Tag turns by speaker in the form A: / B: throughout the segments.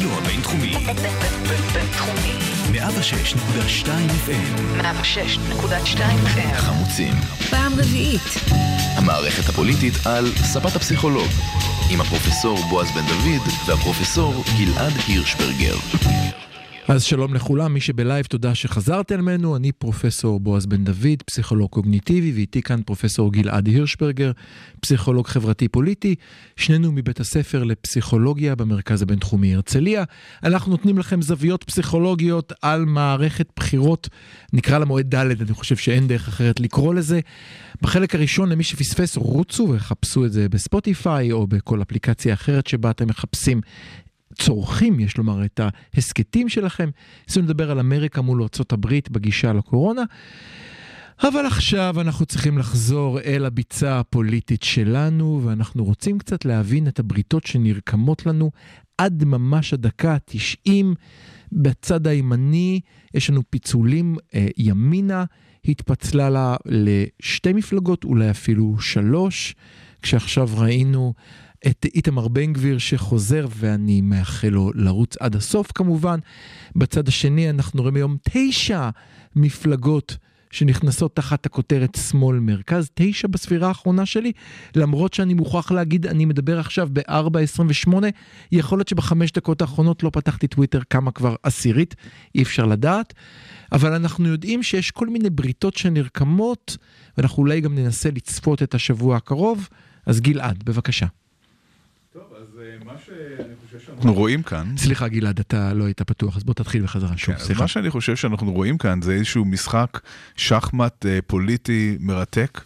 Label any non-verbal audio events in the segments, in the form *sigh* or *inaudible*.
A: הרדיו הבינתחומי.
B: בינתחומי.
A: 106.2 FM.
B: 106.2 FM.
A: חמוצים.
B: פעם רביעית.
A: המערכת הפוליטית על ספת הפסיכולוג. עם הפרופסור בועז בן דוד והפרופסור גלעד הירשברגר.
C: אז שלום לכולם, מי שבלייב תודה שחזרתם אלינו, אני פרופסור בועז בן דוד, פסיכולוג קוגניטיבי, ואיתי כאן פרופסור גלעד הירשברגר, פסיכולוג חברתי פוליטי, שנינו מבית הספר לפסיכולוגיה במרכז הבינתחומי הרצליה. אנחנו נותנים לכם זוויות פסיכולוגיות על מערכת בחירות, נקרא לה מועד ד', אני חושב שאין דרך אחרת לקרוא לזה. בחלק הראשון, למי שפספס, רוצו וחפשו את זה בספוטיפיי או בכל אפליקציה אחרת שבה אתם מחפשים צורכים, יש לומר, את ההסכתים שלכם. ניסינו לדבר על אמריקה מול ארה"ב בגישה לקורונה. אבל עכשיו אנחנו צריכים לחזור אל הביצה הפוליטית שלנו, ואנחנו רוצים קצת להבין את הבריתות שנרקמות לנו עד ממש הדקה ה-90. בצד הימני יש לנו פיצולים אה, ימינה, התפצלה לה לשתי מפלגות, אולי אפילו שלוש, כשעכשיו ראינו את איתמר בן גביר שחוזר, ואני מאחל לו לרוץ עד הסוף כמובן. בצד השני אנחנו רואים היום תשע מפלגות שנכנסות תחת הכותרת שמאל מרכז, תשע בספירה האחרונה שלי, למרות שאני מוכרח להגיד, אני מדבר עכשיו ב-4.28, יכול להיות שבחמש דקות האחרונות לא פתחתי טוויטר כמה כבר עשירית, אי אפשר לדעת, אבל אנחנו יודעים שיש כל מיני בריתות שנרקמות, ואנחנו אולי גם ננסה לצפות את השבוע הקרוב, אז גלעד, בבקשה.
D: אנחנו רואים כאן...
C: סליחה גלעד, אתה לא היית פתוח, אז בוא תתחיל בחזרה שוב,
D: כן,
C: סליחה.
D: מה שאני חושב שאנחנו רואים כאן זה איזשהו משחק שחמט אה, פוליטי מרתק,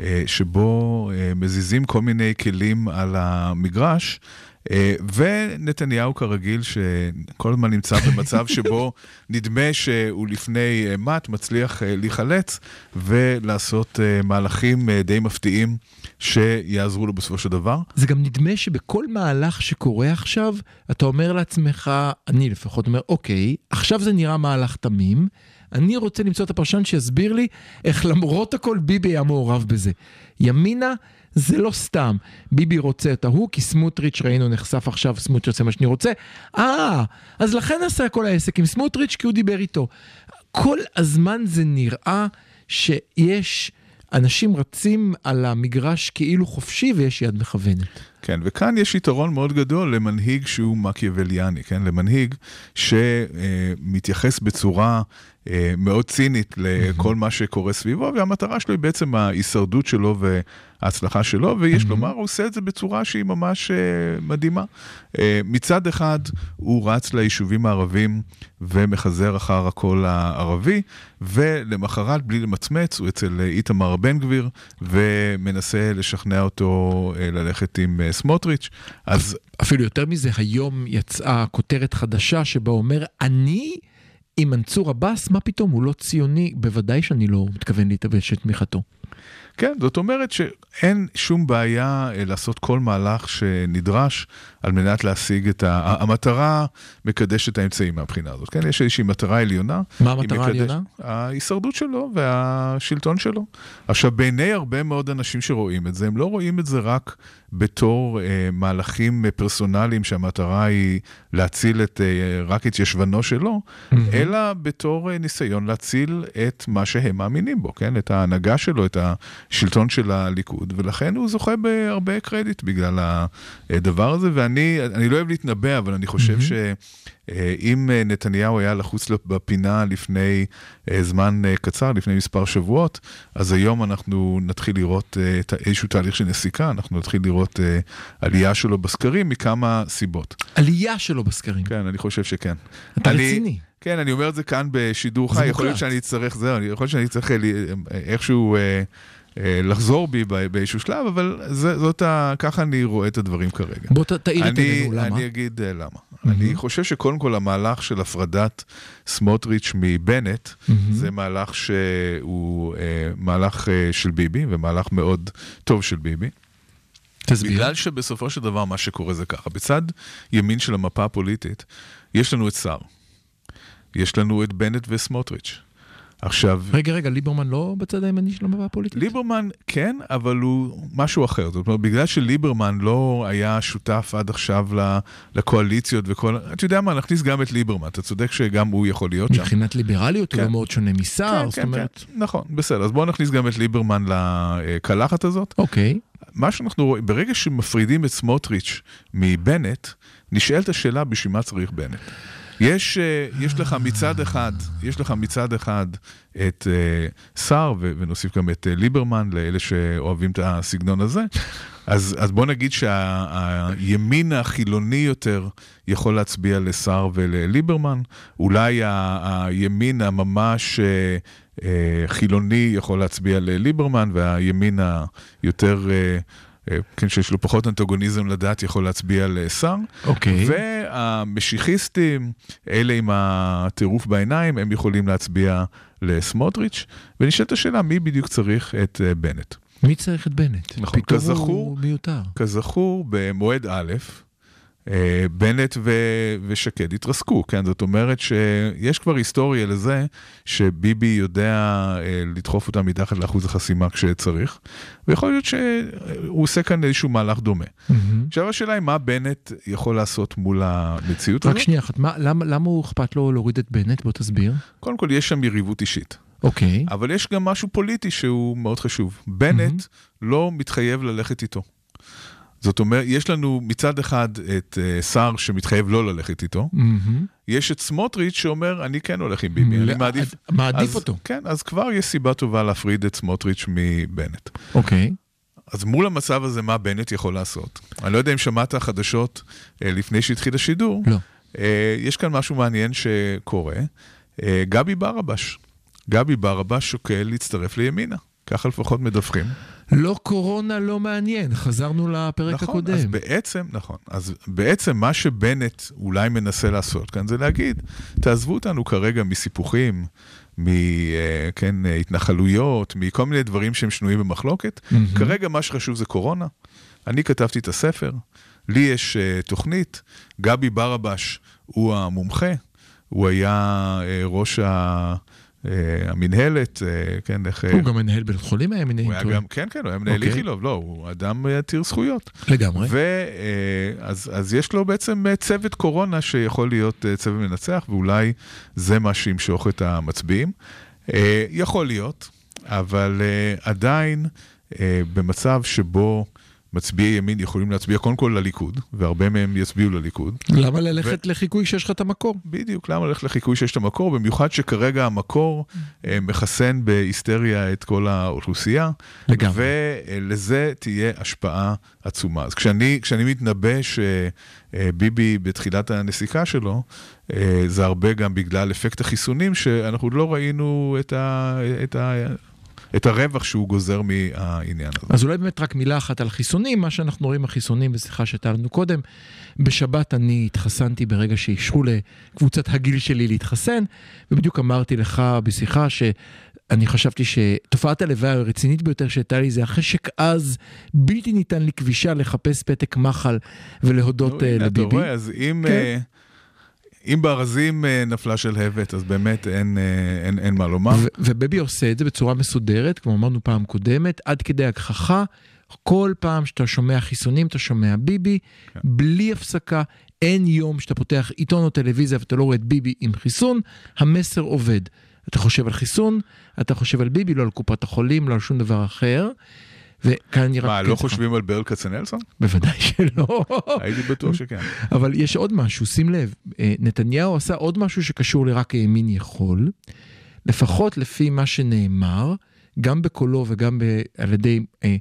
D: אה, שבו אה, מזיזים כל מיני כלים על המגרש. אה, ונתניהו כרגיל, שכל הזמן נמצא במצב שבו *laughs* נדמה שהוא לפני אה, מט, מצליח אה, להיחלץ ולעשות אה, מהלכים אה, די מפתיעים שיעזרו לו בסופו של דבר.
C: זה גם נדמה שבכל מהלך שקורה עכשיו, אתה אומר לעצמך, אני לפחות אומר, אוקיי, עכשיו זה נראה מהלך תמים, אני רוצה למצוא את הפרשן שיסביר לי איך למרות הכל ביבי היה מעורב בזה. ימינה זה לא סתם, ביבי רוצה את ההוא, כי סמוטריץ' ראינו נחשף עכשיו, סמוטריץ' עושה מה שאני רוצה. אה, אז לכן עשה כל העסק עם סמוטריץ', כי הוא דיבר איתו. כל הזמן זה נראה שיש... אנשים רצים על המגרש כאילו חופשי ויש יד מכוונת.
D: כן, וכאן יש יתרון מאוד גדול למנהיג שהוא מקיאווליאני, כן? למנהיג שמתייחס בצורה מאוד צינית לכל מה שקורה סביבו, והמטרה שלו היא בעצם ההישרדות שלו וההצלחה שלו, ויש לומר, הוא עושה את זה בצורה שהיא ממש אה, מדהימה. אה, מצד אחד, הוא רץ ליישובים הערבים ומחזר אחר הקול הערבי, ולמחרת, בלי למצמץ, הוא אצל איתמר בן גביר, ומנסה לשכנע אותו ללכת עם סמוטריץ'. אז...
C: אפילו יותר מזה, היום יצאה כותרת חדשה שבה אומר, אני... עם מנסור עבאס, מה פתאום, הוא לא ציוני, בוודאי שאני לא מתכוון להתאבש את תמיכתו.
D: כן, זאת אומרת שאין שום בעיה לעשות כל מהלך שנדרש על מנת להשיג את ה... המטרה מקדשת את האמצעים מהבחינה הזאת, כן? יש איזושהי מטרה עליונה.
C: מה המטרה העליונה?
D: ההישרדות שלו והשלטון שלו. עכשיו, בעיני הרבה מאוד אנשים שרואים את זה, הם לא רואים את זה רק בתור אה, מהלכים פרסונליים שהמטרה היא להציל את, אה, רק את ישבנו שלו, mm-hmm. אלא בתור אה, ניסיון להציל את מה שהם מאמינים בו, כן? את ההנהגה שלו, את השלטון של הליכוד, ולכן הוא זוכה בהרבה קרדיט בגלל הדבר הזה, ואני אני לא אוהב להתנבא, אבל אני חושב mm-hmm. שאם נתניהו היה לחוץ בפינה לפני זמן קצר, לפני מספר שבועות, אז היום אנחנו נתחיל לראות איזשהו תהליך של נסיקה, אנחנו נתחיל לראות עלייה שלו בסקרים מכמה סיבות.
C: עלייה שלו בסקרים?
D: כן, אני חושב שכן.
C: אתה אני, רציני.
D: כן, אני אומר את זה כאן בשידור חי, יכול להיות שאני אצטרך, זהו, יכול להיות שאני אצטרך איכשהו... לחזור בי באיזשהו שלב, אבל זה, זאת ה... ככה אני רואה את הדברים כרגע.
C: בוא תאיר את עינינו, למה?
D: אני אגיד למה. Mm-hmm. אני חושב שקודם כל המהלך של הפרדת סמוטריץ' מבנט, mm-hmm. זה מהלך שהוא אה, מהלך אה, של ביבי, ומהלך מאוד טוב של ביבי.
C: תסביר.
D: בגלל שבסופו של דבר מה שקורה זה ככה, בצד ימין של המפה הפוליטית, יש לנו את סער. יש לנו את בנט וסמוטריץ'. עכשיו,
C: רגע, רגע, ליברמן לא בצד הימני של המפה הפוליטית?
D: ליברמן כן, אבל הוא משהו אחר. זאת אומרת, בגלל שליברמן לא היה שותף עד עכשיו לקואליציות וכל... אתה יודע מה, נכניס גם את ליברמן, אתה צודק שגם הוא יכול להיות שם.
C: מבחינת ליברליות הוא
D: כן.
C: לא מאוד שונה מסער,
D: כן,
C: זאת
D: כן,
C: אומרת...
D: כן, נכון, בסדר. אז בואו נכניס גם את ליברמן לקלחת הזאת.
C: אוקיי,
D: מה שאנחנו רואים, ברגע שמפרידים את סמוטריץ' מבנט, נשאלת השאלה בשביל מה צריך בנט. יש, אה, יש לך מצד אחד, יש לך מצד אחד את אה, סער, ונוסיף גם את אה, ליברמן, לאלה שאוהבים את הסגנון הזה, אז, אז בוא נגיד שהימין החילוני יותר יכול להצביע לסער ולליברמן, אולי ה- הימין הממש... חילוני יכול להצביע לליברמן, והימין היותר, כן, שיש לו פחות אנטגוניזם לדת, יכול להצביע לסער.
C: אוקיי.
D: והמשיחיסטים, אלה עם הטירוף בעיניים, הם יכולים להצביע לסמוטריץ', ונשאלת השאלה, מי בדיוק צריך את אה, בנט?
C: מי צריך את בנט?
D: נכון, כזכור-
C: מיותר.
D: כזכור, במועד א', אה, בנט ו- ושקד התרסקו, כן? זאת אומרת שיש כבר היסטוריה לזה שביבי יודע אה, לדחוף אותה מתחת לאחוז החסימה כשצריך, ויכול להיות שהוא עושה כאן איזשהו מהלך דומה.
C: מהמם.
D: עכשיו השאלה היא מה בנט יכול לעשות מול המציאות הזאת.
C: רק שנייה אחת, מה- למה למה הוא אכפת לו להוריד את בנט? בוא תסביר.
D: קודם כל יש שם יריבות אישית,
C: אוקיי.
D: אבל יש גם משהו פוליטי שהוא מאוד חשוב. בנט לא מתחייב ללכת איתו. זאת אומרת, יש לנו מצד אחד את אה, סער שמתחייב לא ללכת איתו,
C: מהמם.
D: יש את סמוטריץ' שאומר, אני כן הולך עם ביבי, אני
C: לא,
D: מעדיף...
C: מעדיף
D: אז-
C: אותו.
D: כן, אז כבר יש סיבה טובה להפריד את סמוטריץ' מבנט.
C: אוקיי.
D: אז מול המצב הזה, מה בנט יכול לעשות? אני לא יודע אם שמעת חדשות אה, לפני שהתחיל השידור.
C: לא.
D: אה, יש כאן משהו מעניין שקורה. אה, גבי ברבש. גבי ברבש שוקל להצטרף לימינה. ככה לפחות מדווחים.
C: לא קורונה, לא מעניין. חזרנו לפרק
D: נכון,
C: הקודם.
D: אז בעצם, נכון, אז בעצם מה שבנט אולי מנסה לעשות כאן זה להגיד, תעזבו אותנו כרגע מסיפוחים, מכן, התנחלויות, מכל מיני דברים שהם שנויים במחלוקת.
C: מהמם.
D: כרגע מה שחשוב זה קורונה. אני כתבתי את הספר, לי יש uh, תוכנית, גבי ברבש הוא המומחה, הוא היה uh, ראש ה... uh, המינהלת, uh, כן, איך...
C: הוא גם מנהל בית חולים היה מנהל
D: גם, כן, כן, הוא היה מנהל
C: אוקיי.
D: איכילוב, לא, הוא אדם אה, עתיר זכויות.
C: לגמרי.
D: ואז אז יש לו בעצם אה, צוות קורונה שיכול להיות אה, צוות מנצח, ואולי זה מה שימשוך את המצביעים. אה, יכול להיות, אבל אה, עדיין אה, במצב שבו מצביעי ימין יכולים להצביע קודם כל לליכוד, והרבה מהם יצביעו לליכוד.
C: למה ללכת לחיקוי שיש לך את המקור?
D: בדיוק, למה ללכת לחיקוי שיש את המקור? במיוחד שכרגע המקור אה, מחסן בהיסטריה את כל האוכלוסייה.
C: לגמרי.
D: ולזה תהיה השפעה עצומה. אז כשאני, כשאני מתנבא שביבי בתחילת הנסיקה שלו, אה, זה הרבה גם בגלל אפקט החיסונים, שאנחנו עוד לא ראינו את, ה, את, ה, את הרווח שהוא גוזר מהעניין הזה.
C: אז אולי באמת רק מילה אחת על חיסונים, מה שאנחנו רואים החיסונים בשיחה שהייתה לנו קודם. בשבת אני התחסנתי ברגע שאישרו לקבוצת הגיל שלי להתחסן, ובדיוק אמרתי לך בשיחה שאני חשבתי שתופעת הלוואי הרצינית ביותר שהייתה לי זה החשק עז, בלתי ניתן לכבישה לחפש פתק מחל ולהודות
D: נו,
C: אה,
D: הנה, אתה
C: לביבי.
D: רואה, אז אם,
C: כן.
D: אה, אם בארזים אה, נפלה שלהבת, אז באמת אין, אה, אין, אין מה לומר.
C: ו- ובבי עושה את זה בצורה מסודרת, כמו אמרנו פעם קודמת, עד כדי הגחכה. כל פעם שאתה שומע חיסונים, אתה שומע ביבי,
D: כן.
C: בלי הפסקה. אין יום שאתה פותח עיתון או טלוויזיה ואתה לא רואה את ביבי עם חיסון, המסר עובד. אתה חושב על חיסון, אתה חושב על ביבי, לא על קופת החולים, לא על שום דבר אחר. וכאן אני רק...
D: מה,
C: כן,
D: לא. חושבים על ברל כצנלסון?
C: בוודאי שלא.
D: הייתי בטוח שכן.
C: אבל יש עוד משהו, שים לב, אה, נתניהו עשה עוד משהו שקשור לרק הימין יכול, לפחות לפי מה שנאמר, גם בקולו וגם ב- על ידי אה,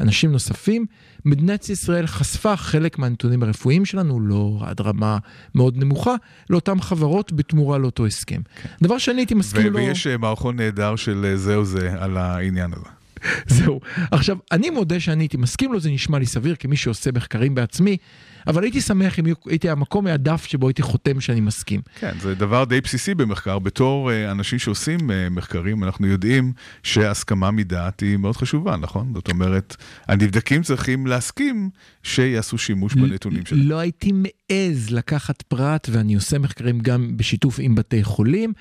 C: אנשים נוספים, מדינת ישראל חשפה חלק מהנתונים הרפואיים שלנו, לא עד רמה מאוד נמוכה, לאותן חברות בתמורה לאותו הסכם. דבר שאני הייתי מסכים לו...
D: ויש אה, מערכון נהדר של אה, זה או זה על העניין הזה. *laughs*
C: זהו. עכשיו, אני מודה שאני הייתי מסכים לו, זה נשמע לי סביר כמי שעושה מחקרים בעצמי. אבל הייתי שמח אם הייתי המקום מהדף שבו הייתי חותם שאני מסכים.
D: כן, זה דבר די בסיסי במחקר. בתור אה, אנשים שעושים אה, מחקרים, אנחנו יודעים שהסכמה מדעת היא מאוד חשובה, נכון? זאת אומרת, הנבדקים צריכים להסכים שיעשו שימוש בנתונים שלהם.
C: לא הייתי מעז לקחת פרט, ואני עושה מחקרים גם בשיתוף עם בתי חולים.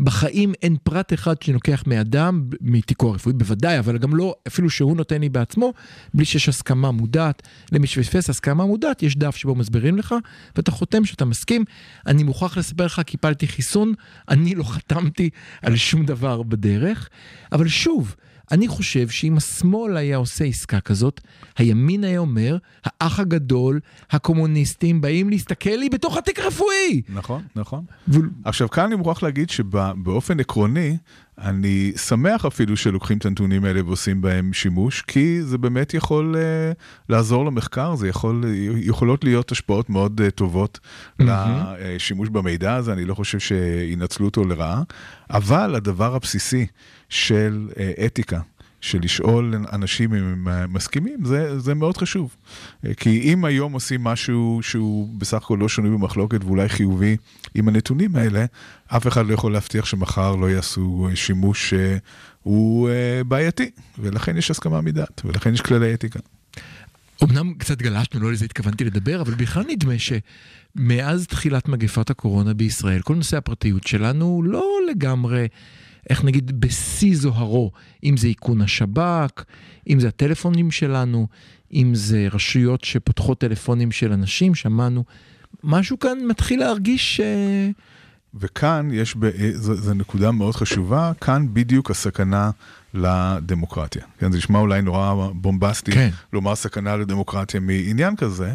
C: בחיים אין פרט אחד שאני לוקח מאדם, מתיקו הרפואי בוודאי, אבל גם לא, אפילו שהוא נותן לי בעצמו, בלי שיש הסכמה מודעת. למי שפספס הסכמה מודעת, יש דף שבו מסבירים לך, ואתה חותם שאתה מסכים. אני מוכרח לספר לך, קיפלתי חיסון, אני לא חתמתי על שום דבר בדרך. אבל שוב, אני חושב שאם השמאל היה עושה עסקה כזאת, הימין היה אומר, האח הגדול, הקומוניסטים באים להסתכל לי בתוך התיק רפואי.
D: נכון, נכון.
C: ו...
D: עכשיו, כאן אני מוכרח להגיד שבאופן עקרוני, אני שמח אפילו שלוקחים את הנתונים האלה ועושים בהם שימוש, כי זה באמת יכול uh, לעזור למחקר, זה יכול, יכולות להיות השפעות מאוד uh, טובות mm-hmm. לשימוש במידע הזה, אני לא חושב שינצלו אותו לרעה, אבל הדבר הבסיסי של uh, אתיקה, של לשאול אנשים אם הם מסכימים, זה, זה מאוד חשוב. כי אם היום עושים משהו שהוא בסך הכל לא שונוי במחלוקת ואולי חיובי עם הנתונים האלה, אף אחד לא יכול להבטיח שמחר לא יעשו שימוש שהוא בעייתי, ולכן יש הסכמה מדעת, ולכן יש כללי אתיקה.
C: אמנם קצת גלשנו, לא לזה התכוונתי לדבר, אבל בכלל נדמה שמאז תחילת מגפת הקורונה בישראל, כל נושא הפרטיות שלנו לא לגמרי... איך נגיד, בשיא זוהרו, אם זה איכון השב"כ, אם זה הטלפונים שלנו, אם זה רשויות שפותחות טלפונים של אנשים, שמענו. משהו כאן מתחיל להרגיש... Uh...
D: וכאן יש, ב... זו נקודה מאוד חשובה, כאן בדיוק הסכנה לדמוקרטיה. כן, זה נשמע אולי נורא בומבסטי כן. לומר סכנה לדמוקרטיה מעניין כזה,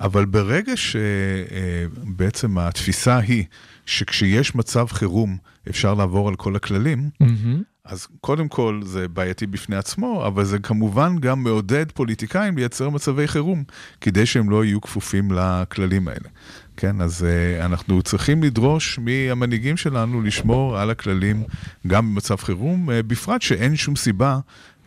D: אבל ברגע שבעצם אה, התפיסה היא שכשיש מצב חירום אפשר לעבור על כל הכללים, mm-hmm. אז קודם כל זה בעייתי בפני עצמו, אבל זה כמובן גם מעודד פוליטיקאים לייצר מצבי חירום, כדי שהם לא יהיו כפופים לכללים האלה. כן, אז uh, אנחנו צריכים לדרוש מהמנהיגים שלנו לשמור על הכללים גם במצב חירום, uh, בפרט שאין שום סיבה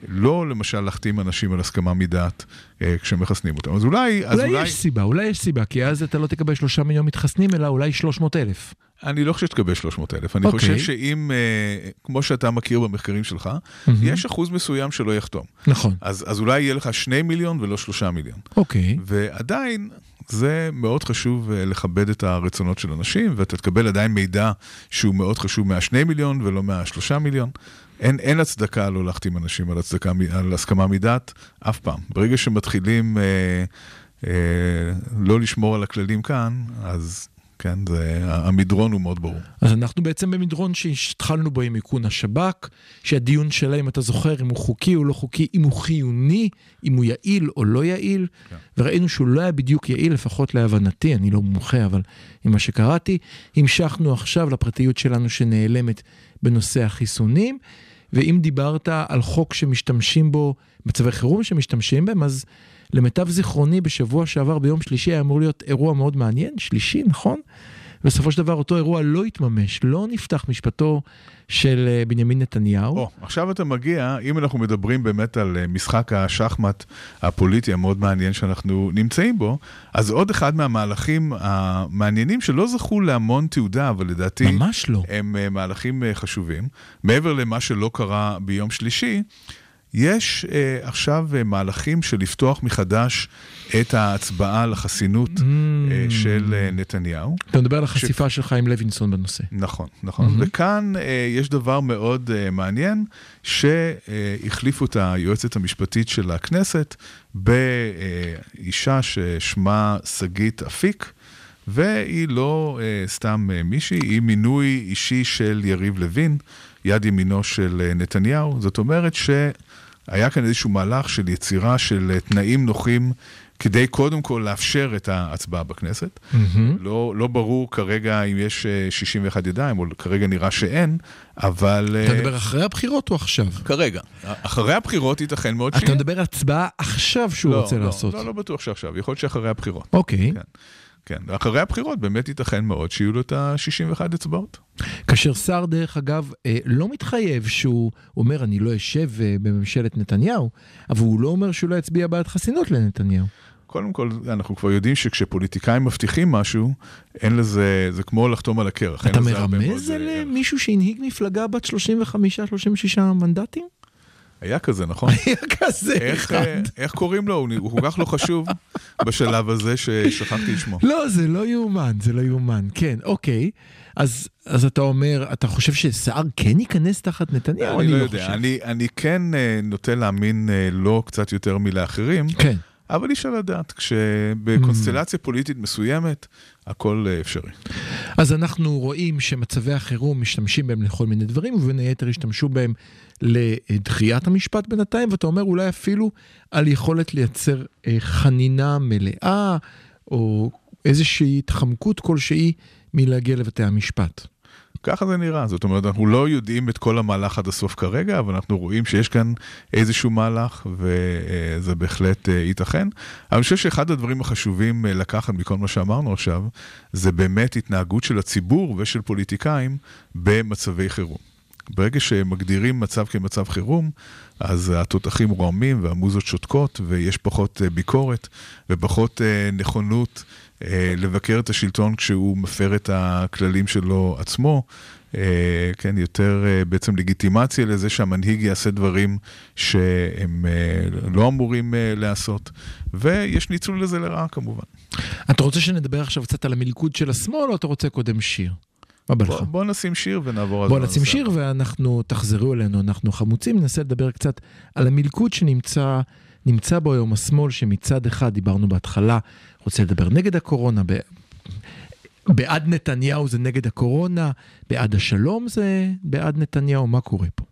D: לא למשל להחתים אנשים על הסכמה מדעת אה, כשמחסנים אותם. אז אולי...
C: אולי, אז אולי יש סיבה, אולי יש סיבה, כי אז אתה לא תקבל שלושה מיליון מתחסנים, אלא אולי שלוש מאות אלף.
D: אני לא חושב שתקבל 300 אלף, אני okay. חושב אוקיי. שאם, uh, כמו שאתה מכיר במחקרים שלך, mm-hmm. יש אחוז מסוים שלא יחתום.
C: נכון.
D: אז, אז אולי יהיה לך 2 מיליון ולא 3 מיליון.
C: אוקיי. Okay.
D: ועדיין, זה מאוד חשוב uh, לכבד את הרצונות של אנשים, ואתה תקבל עדיין מידע שהוא מאוד חשוב מה-2 מיליון ולא מה-3 מיליון. אין, אין הצדקה לא להחתים אנשים על, הצדקה, על הסכמה מדעת, אף פעם. ברגע שמתחילים אה, אה, לא לשמור על הכללים כאן, אז כן, זה, המדרון הוא מאוד ברור.
C: אז אנחנו בעצם במדרון שהתחלנו בו עם איכון השב"כ, שהדיון שלה, אם אתה זוכר, אם הוא חוקי או לא חוקי, אם הוא חיוני, אם הוא יעיל או לא יעיל, כן. וראינו שהוא לא היה בדיוק יעיל, לפחות להבנתי, אני לא מומחה, אבל עם מה שקראתי. המשכנו עכשיו לפרטיות שלנו שנעלמת בנושא החיסונים, ואם דיברת על חוק שמשתמשים בו, מצבי חירום שמשתמשים בהם, אז... למיטב זיכרוני, בשבוע שעבר ביום שלישי היה אמור להיות אירוע מאוד מעניין, שלישי, נכון? בסופו של דבר אותו אירוע לא התממש, לא נפתח משפטו של אה, בנימין נתניהו.
D: או, עכשיו אתה מגיע, אם אנחנו מדברים באמת על אה, משחק השחמט הפוליטי המאוד מעניין שאנחנו נמצאים בו, אז עוד אחד מהמהלכים המעניינים שלא זכו להמון תעודה, אבל לדעתי...
C: ממש לא.
D: הם אה, מהלכים חשובים. מעבר למה שלא קרה ביום שלישי, יש uh, עכשיו uh, מהלכים של לפתוח מחדש את ההצבעה על החסינות mm. uh, של uh, נתניהו.
C: אתה מדבר על החשיפה ש... של חיים לוינסון בנושא.
D: נכון, נכון. Mm-hmm. וכאן uh, יש דבר מאוד uh, מעניין, שהחליפו את היועצת המשפטית של הכנסת באישה ששמה שגית אפיק. והיא לא uh, סתם uh, מישהי, היא מינוי אישי של יריב לוין, יד ימינו של uh, נתניהו. זאת אומרת ש... היה כאן איזשהו מהלך של יצירה של אה, תנאים נוחים כדי קודם כל לאפשר את ההצבעה בכנסת. Mm-hmm. לא, לא ברור כרגע אם יש 61 אה, ידיים, או כרגע נראה שאין, אבל...
C: אתה מדבר אחרי הבחירות או עכשיו?
D: כרגע. אחרי הבחירות ייתכן מאוד שיהיה.
C: אתה מדבר על הצבעה עכשיו שהוא
D: לא,
C: רוצה
D: לא,
C: לעשות.
D: לא, לא בטוח שעכשיו, יכול להיות שאחרי הבחירות.
C: אוקיי.
D: כן. כן, ואחרי הבחירות באמת ייתכן מאוד שיהיו לו את ה-61 אצבעות.
C: כאשר שר, דרך אגב, אה, לא מתחייב שהוא אומר, אני לא אשב אה, בממשלת נתניהו, אבל הוא לא אומר שהוא לא יצביע בעד חסינות לנתניהו.
D: קודם כל, אנחנו כבר יודעים שכשפוליטיקאים מבטיחים משהו, אין לזה, זה כמו לחתום על הקרח.
C: אתה מרמז
D: מאוד,
C: על
D: אה,
C: מישהו שהנהיג מפלגה בת 35-36 מנדטים?
D: היה כזה, נכון? *laughs*
C: היה כזה
D: איך,
C: אחד.
D: אה, איך קוראים לו? הוא כל כך לא חשוב *laughs* בשלב הזה ששכחתי את שמו.
C: לא, זה לא יאומן, זה לא יאומן. כן, אוקיי. אז, אז אתה אומר, אתה חושב שסער כן ייכנס תחת נתניהו?
D: אני לא
C: חושב.
D: יודע, אני, אני כן אה, נוטה להאמין אה, לו קצת יותר מלאחרים,
C: כן.
D: אבל אי אפשר לדעת, כשבקונסטלציה פוליטית מסוימת, הכל אה, אפשרי.
C: אז אנחנו רואים שמצבי החירום משתמשים בהם לכל מיני דברים, ובין היתר השתמשו בהם לדחיית המשפט בינתיים, ואתה אומר אולי אפילו על יכולת לייצר אה, חנינה מלאה, או איזושהי התחמקות כלשהי מלהגיע לבתי המשפט.
D: ככה זה נראה, זאת אומרת, אנחנו לא יודעים את כל המהלך עד הסוף כרגע, אבל אנחנו רואים שיש כאן איזשהו מהלך, וזה בהחלט אה, ייתכן. אני חושב שאחד הדברים החשובים אה, לקחת מכל מה שאמרנו עכשיו, זה באמת התנהגות של הציבור ושל פוליטיקאים במצבי חירום. ברגע שמגדירים מצב כמצב חירום, אז התותחים רועמים והמוזות שותקות, ויש פחות אה, ביקורת ופחות אה, נכונות אה, לבקר את השלטון כשהוא מפר את הכללים שלו עצמו. כן, יותר בעצם לגיטימציה לזה שהמנהיג יעשה דברים שהם לא אמורים לעשות, ויש ניצול לזה לרעה כמובן.
C: אתה רוצה שנדבר עכשיו קצת על המלכוד של השמאל, או אתה רוצה קודם שיר? מה בא לך?
D: בוא, בוא נשים שיר ונעבור על
C: בוא
D: זה.
C: נשים שיר ואנחנו, תחזרו אלינו, אנחנו חמוצים, ננסה לדבר קצת על המלכוד שנמצא נמצא בו היום השמאל, שמצד אחד, דיברנו בהתחלה, רוצה לדבר נגד הקורונה, ב... בעד נתניהו זה נגד הקורונה, בעד השלום זה בעד נתניהו, מה קורה פה?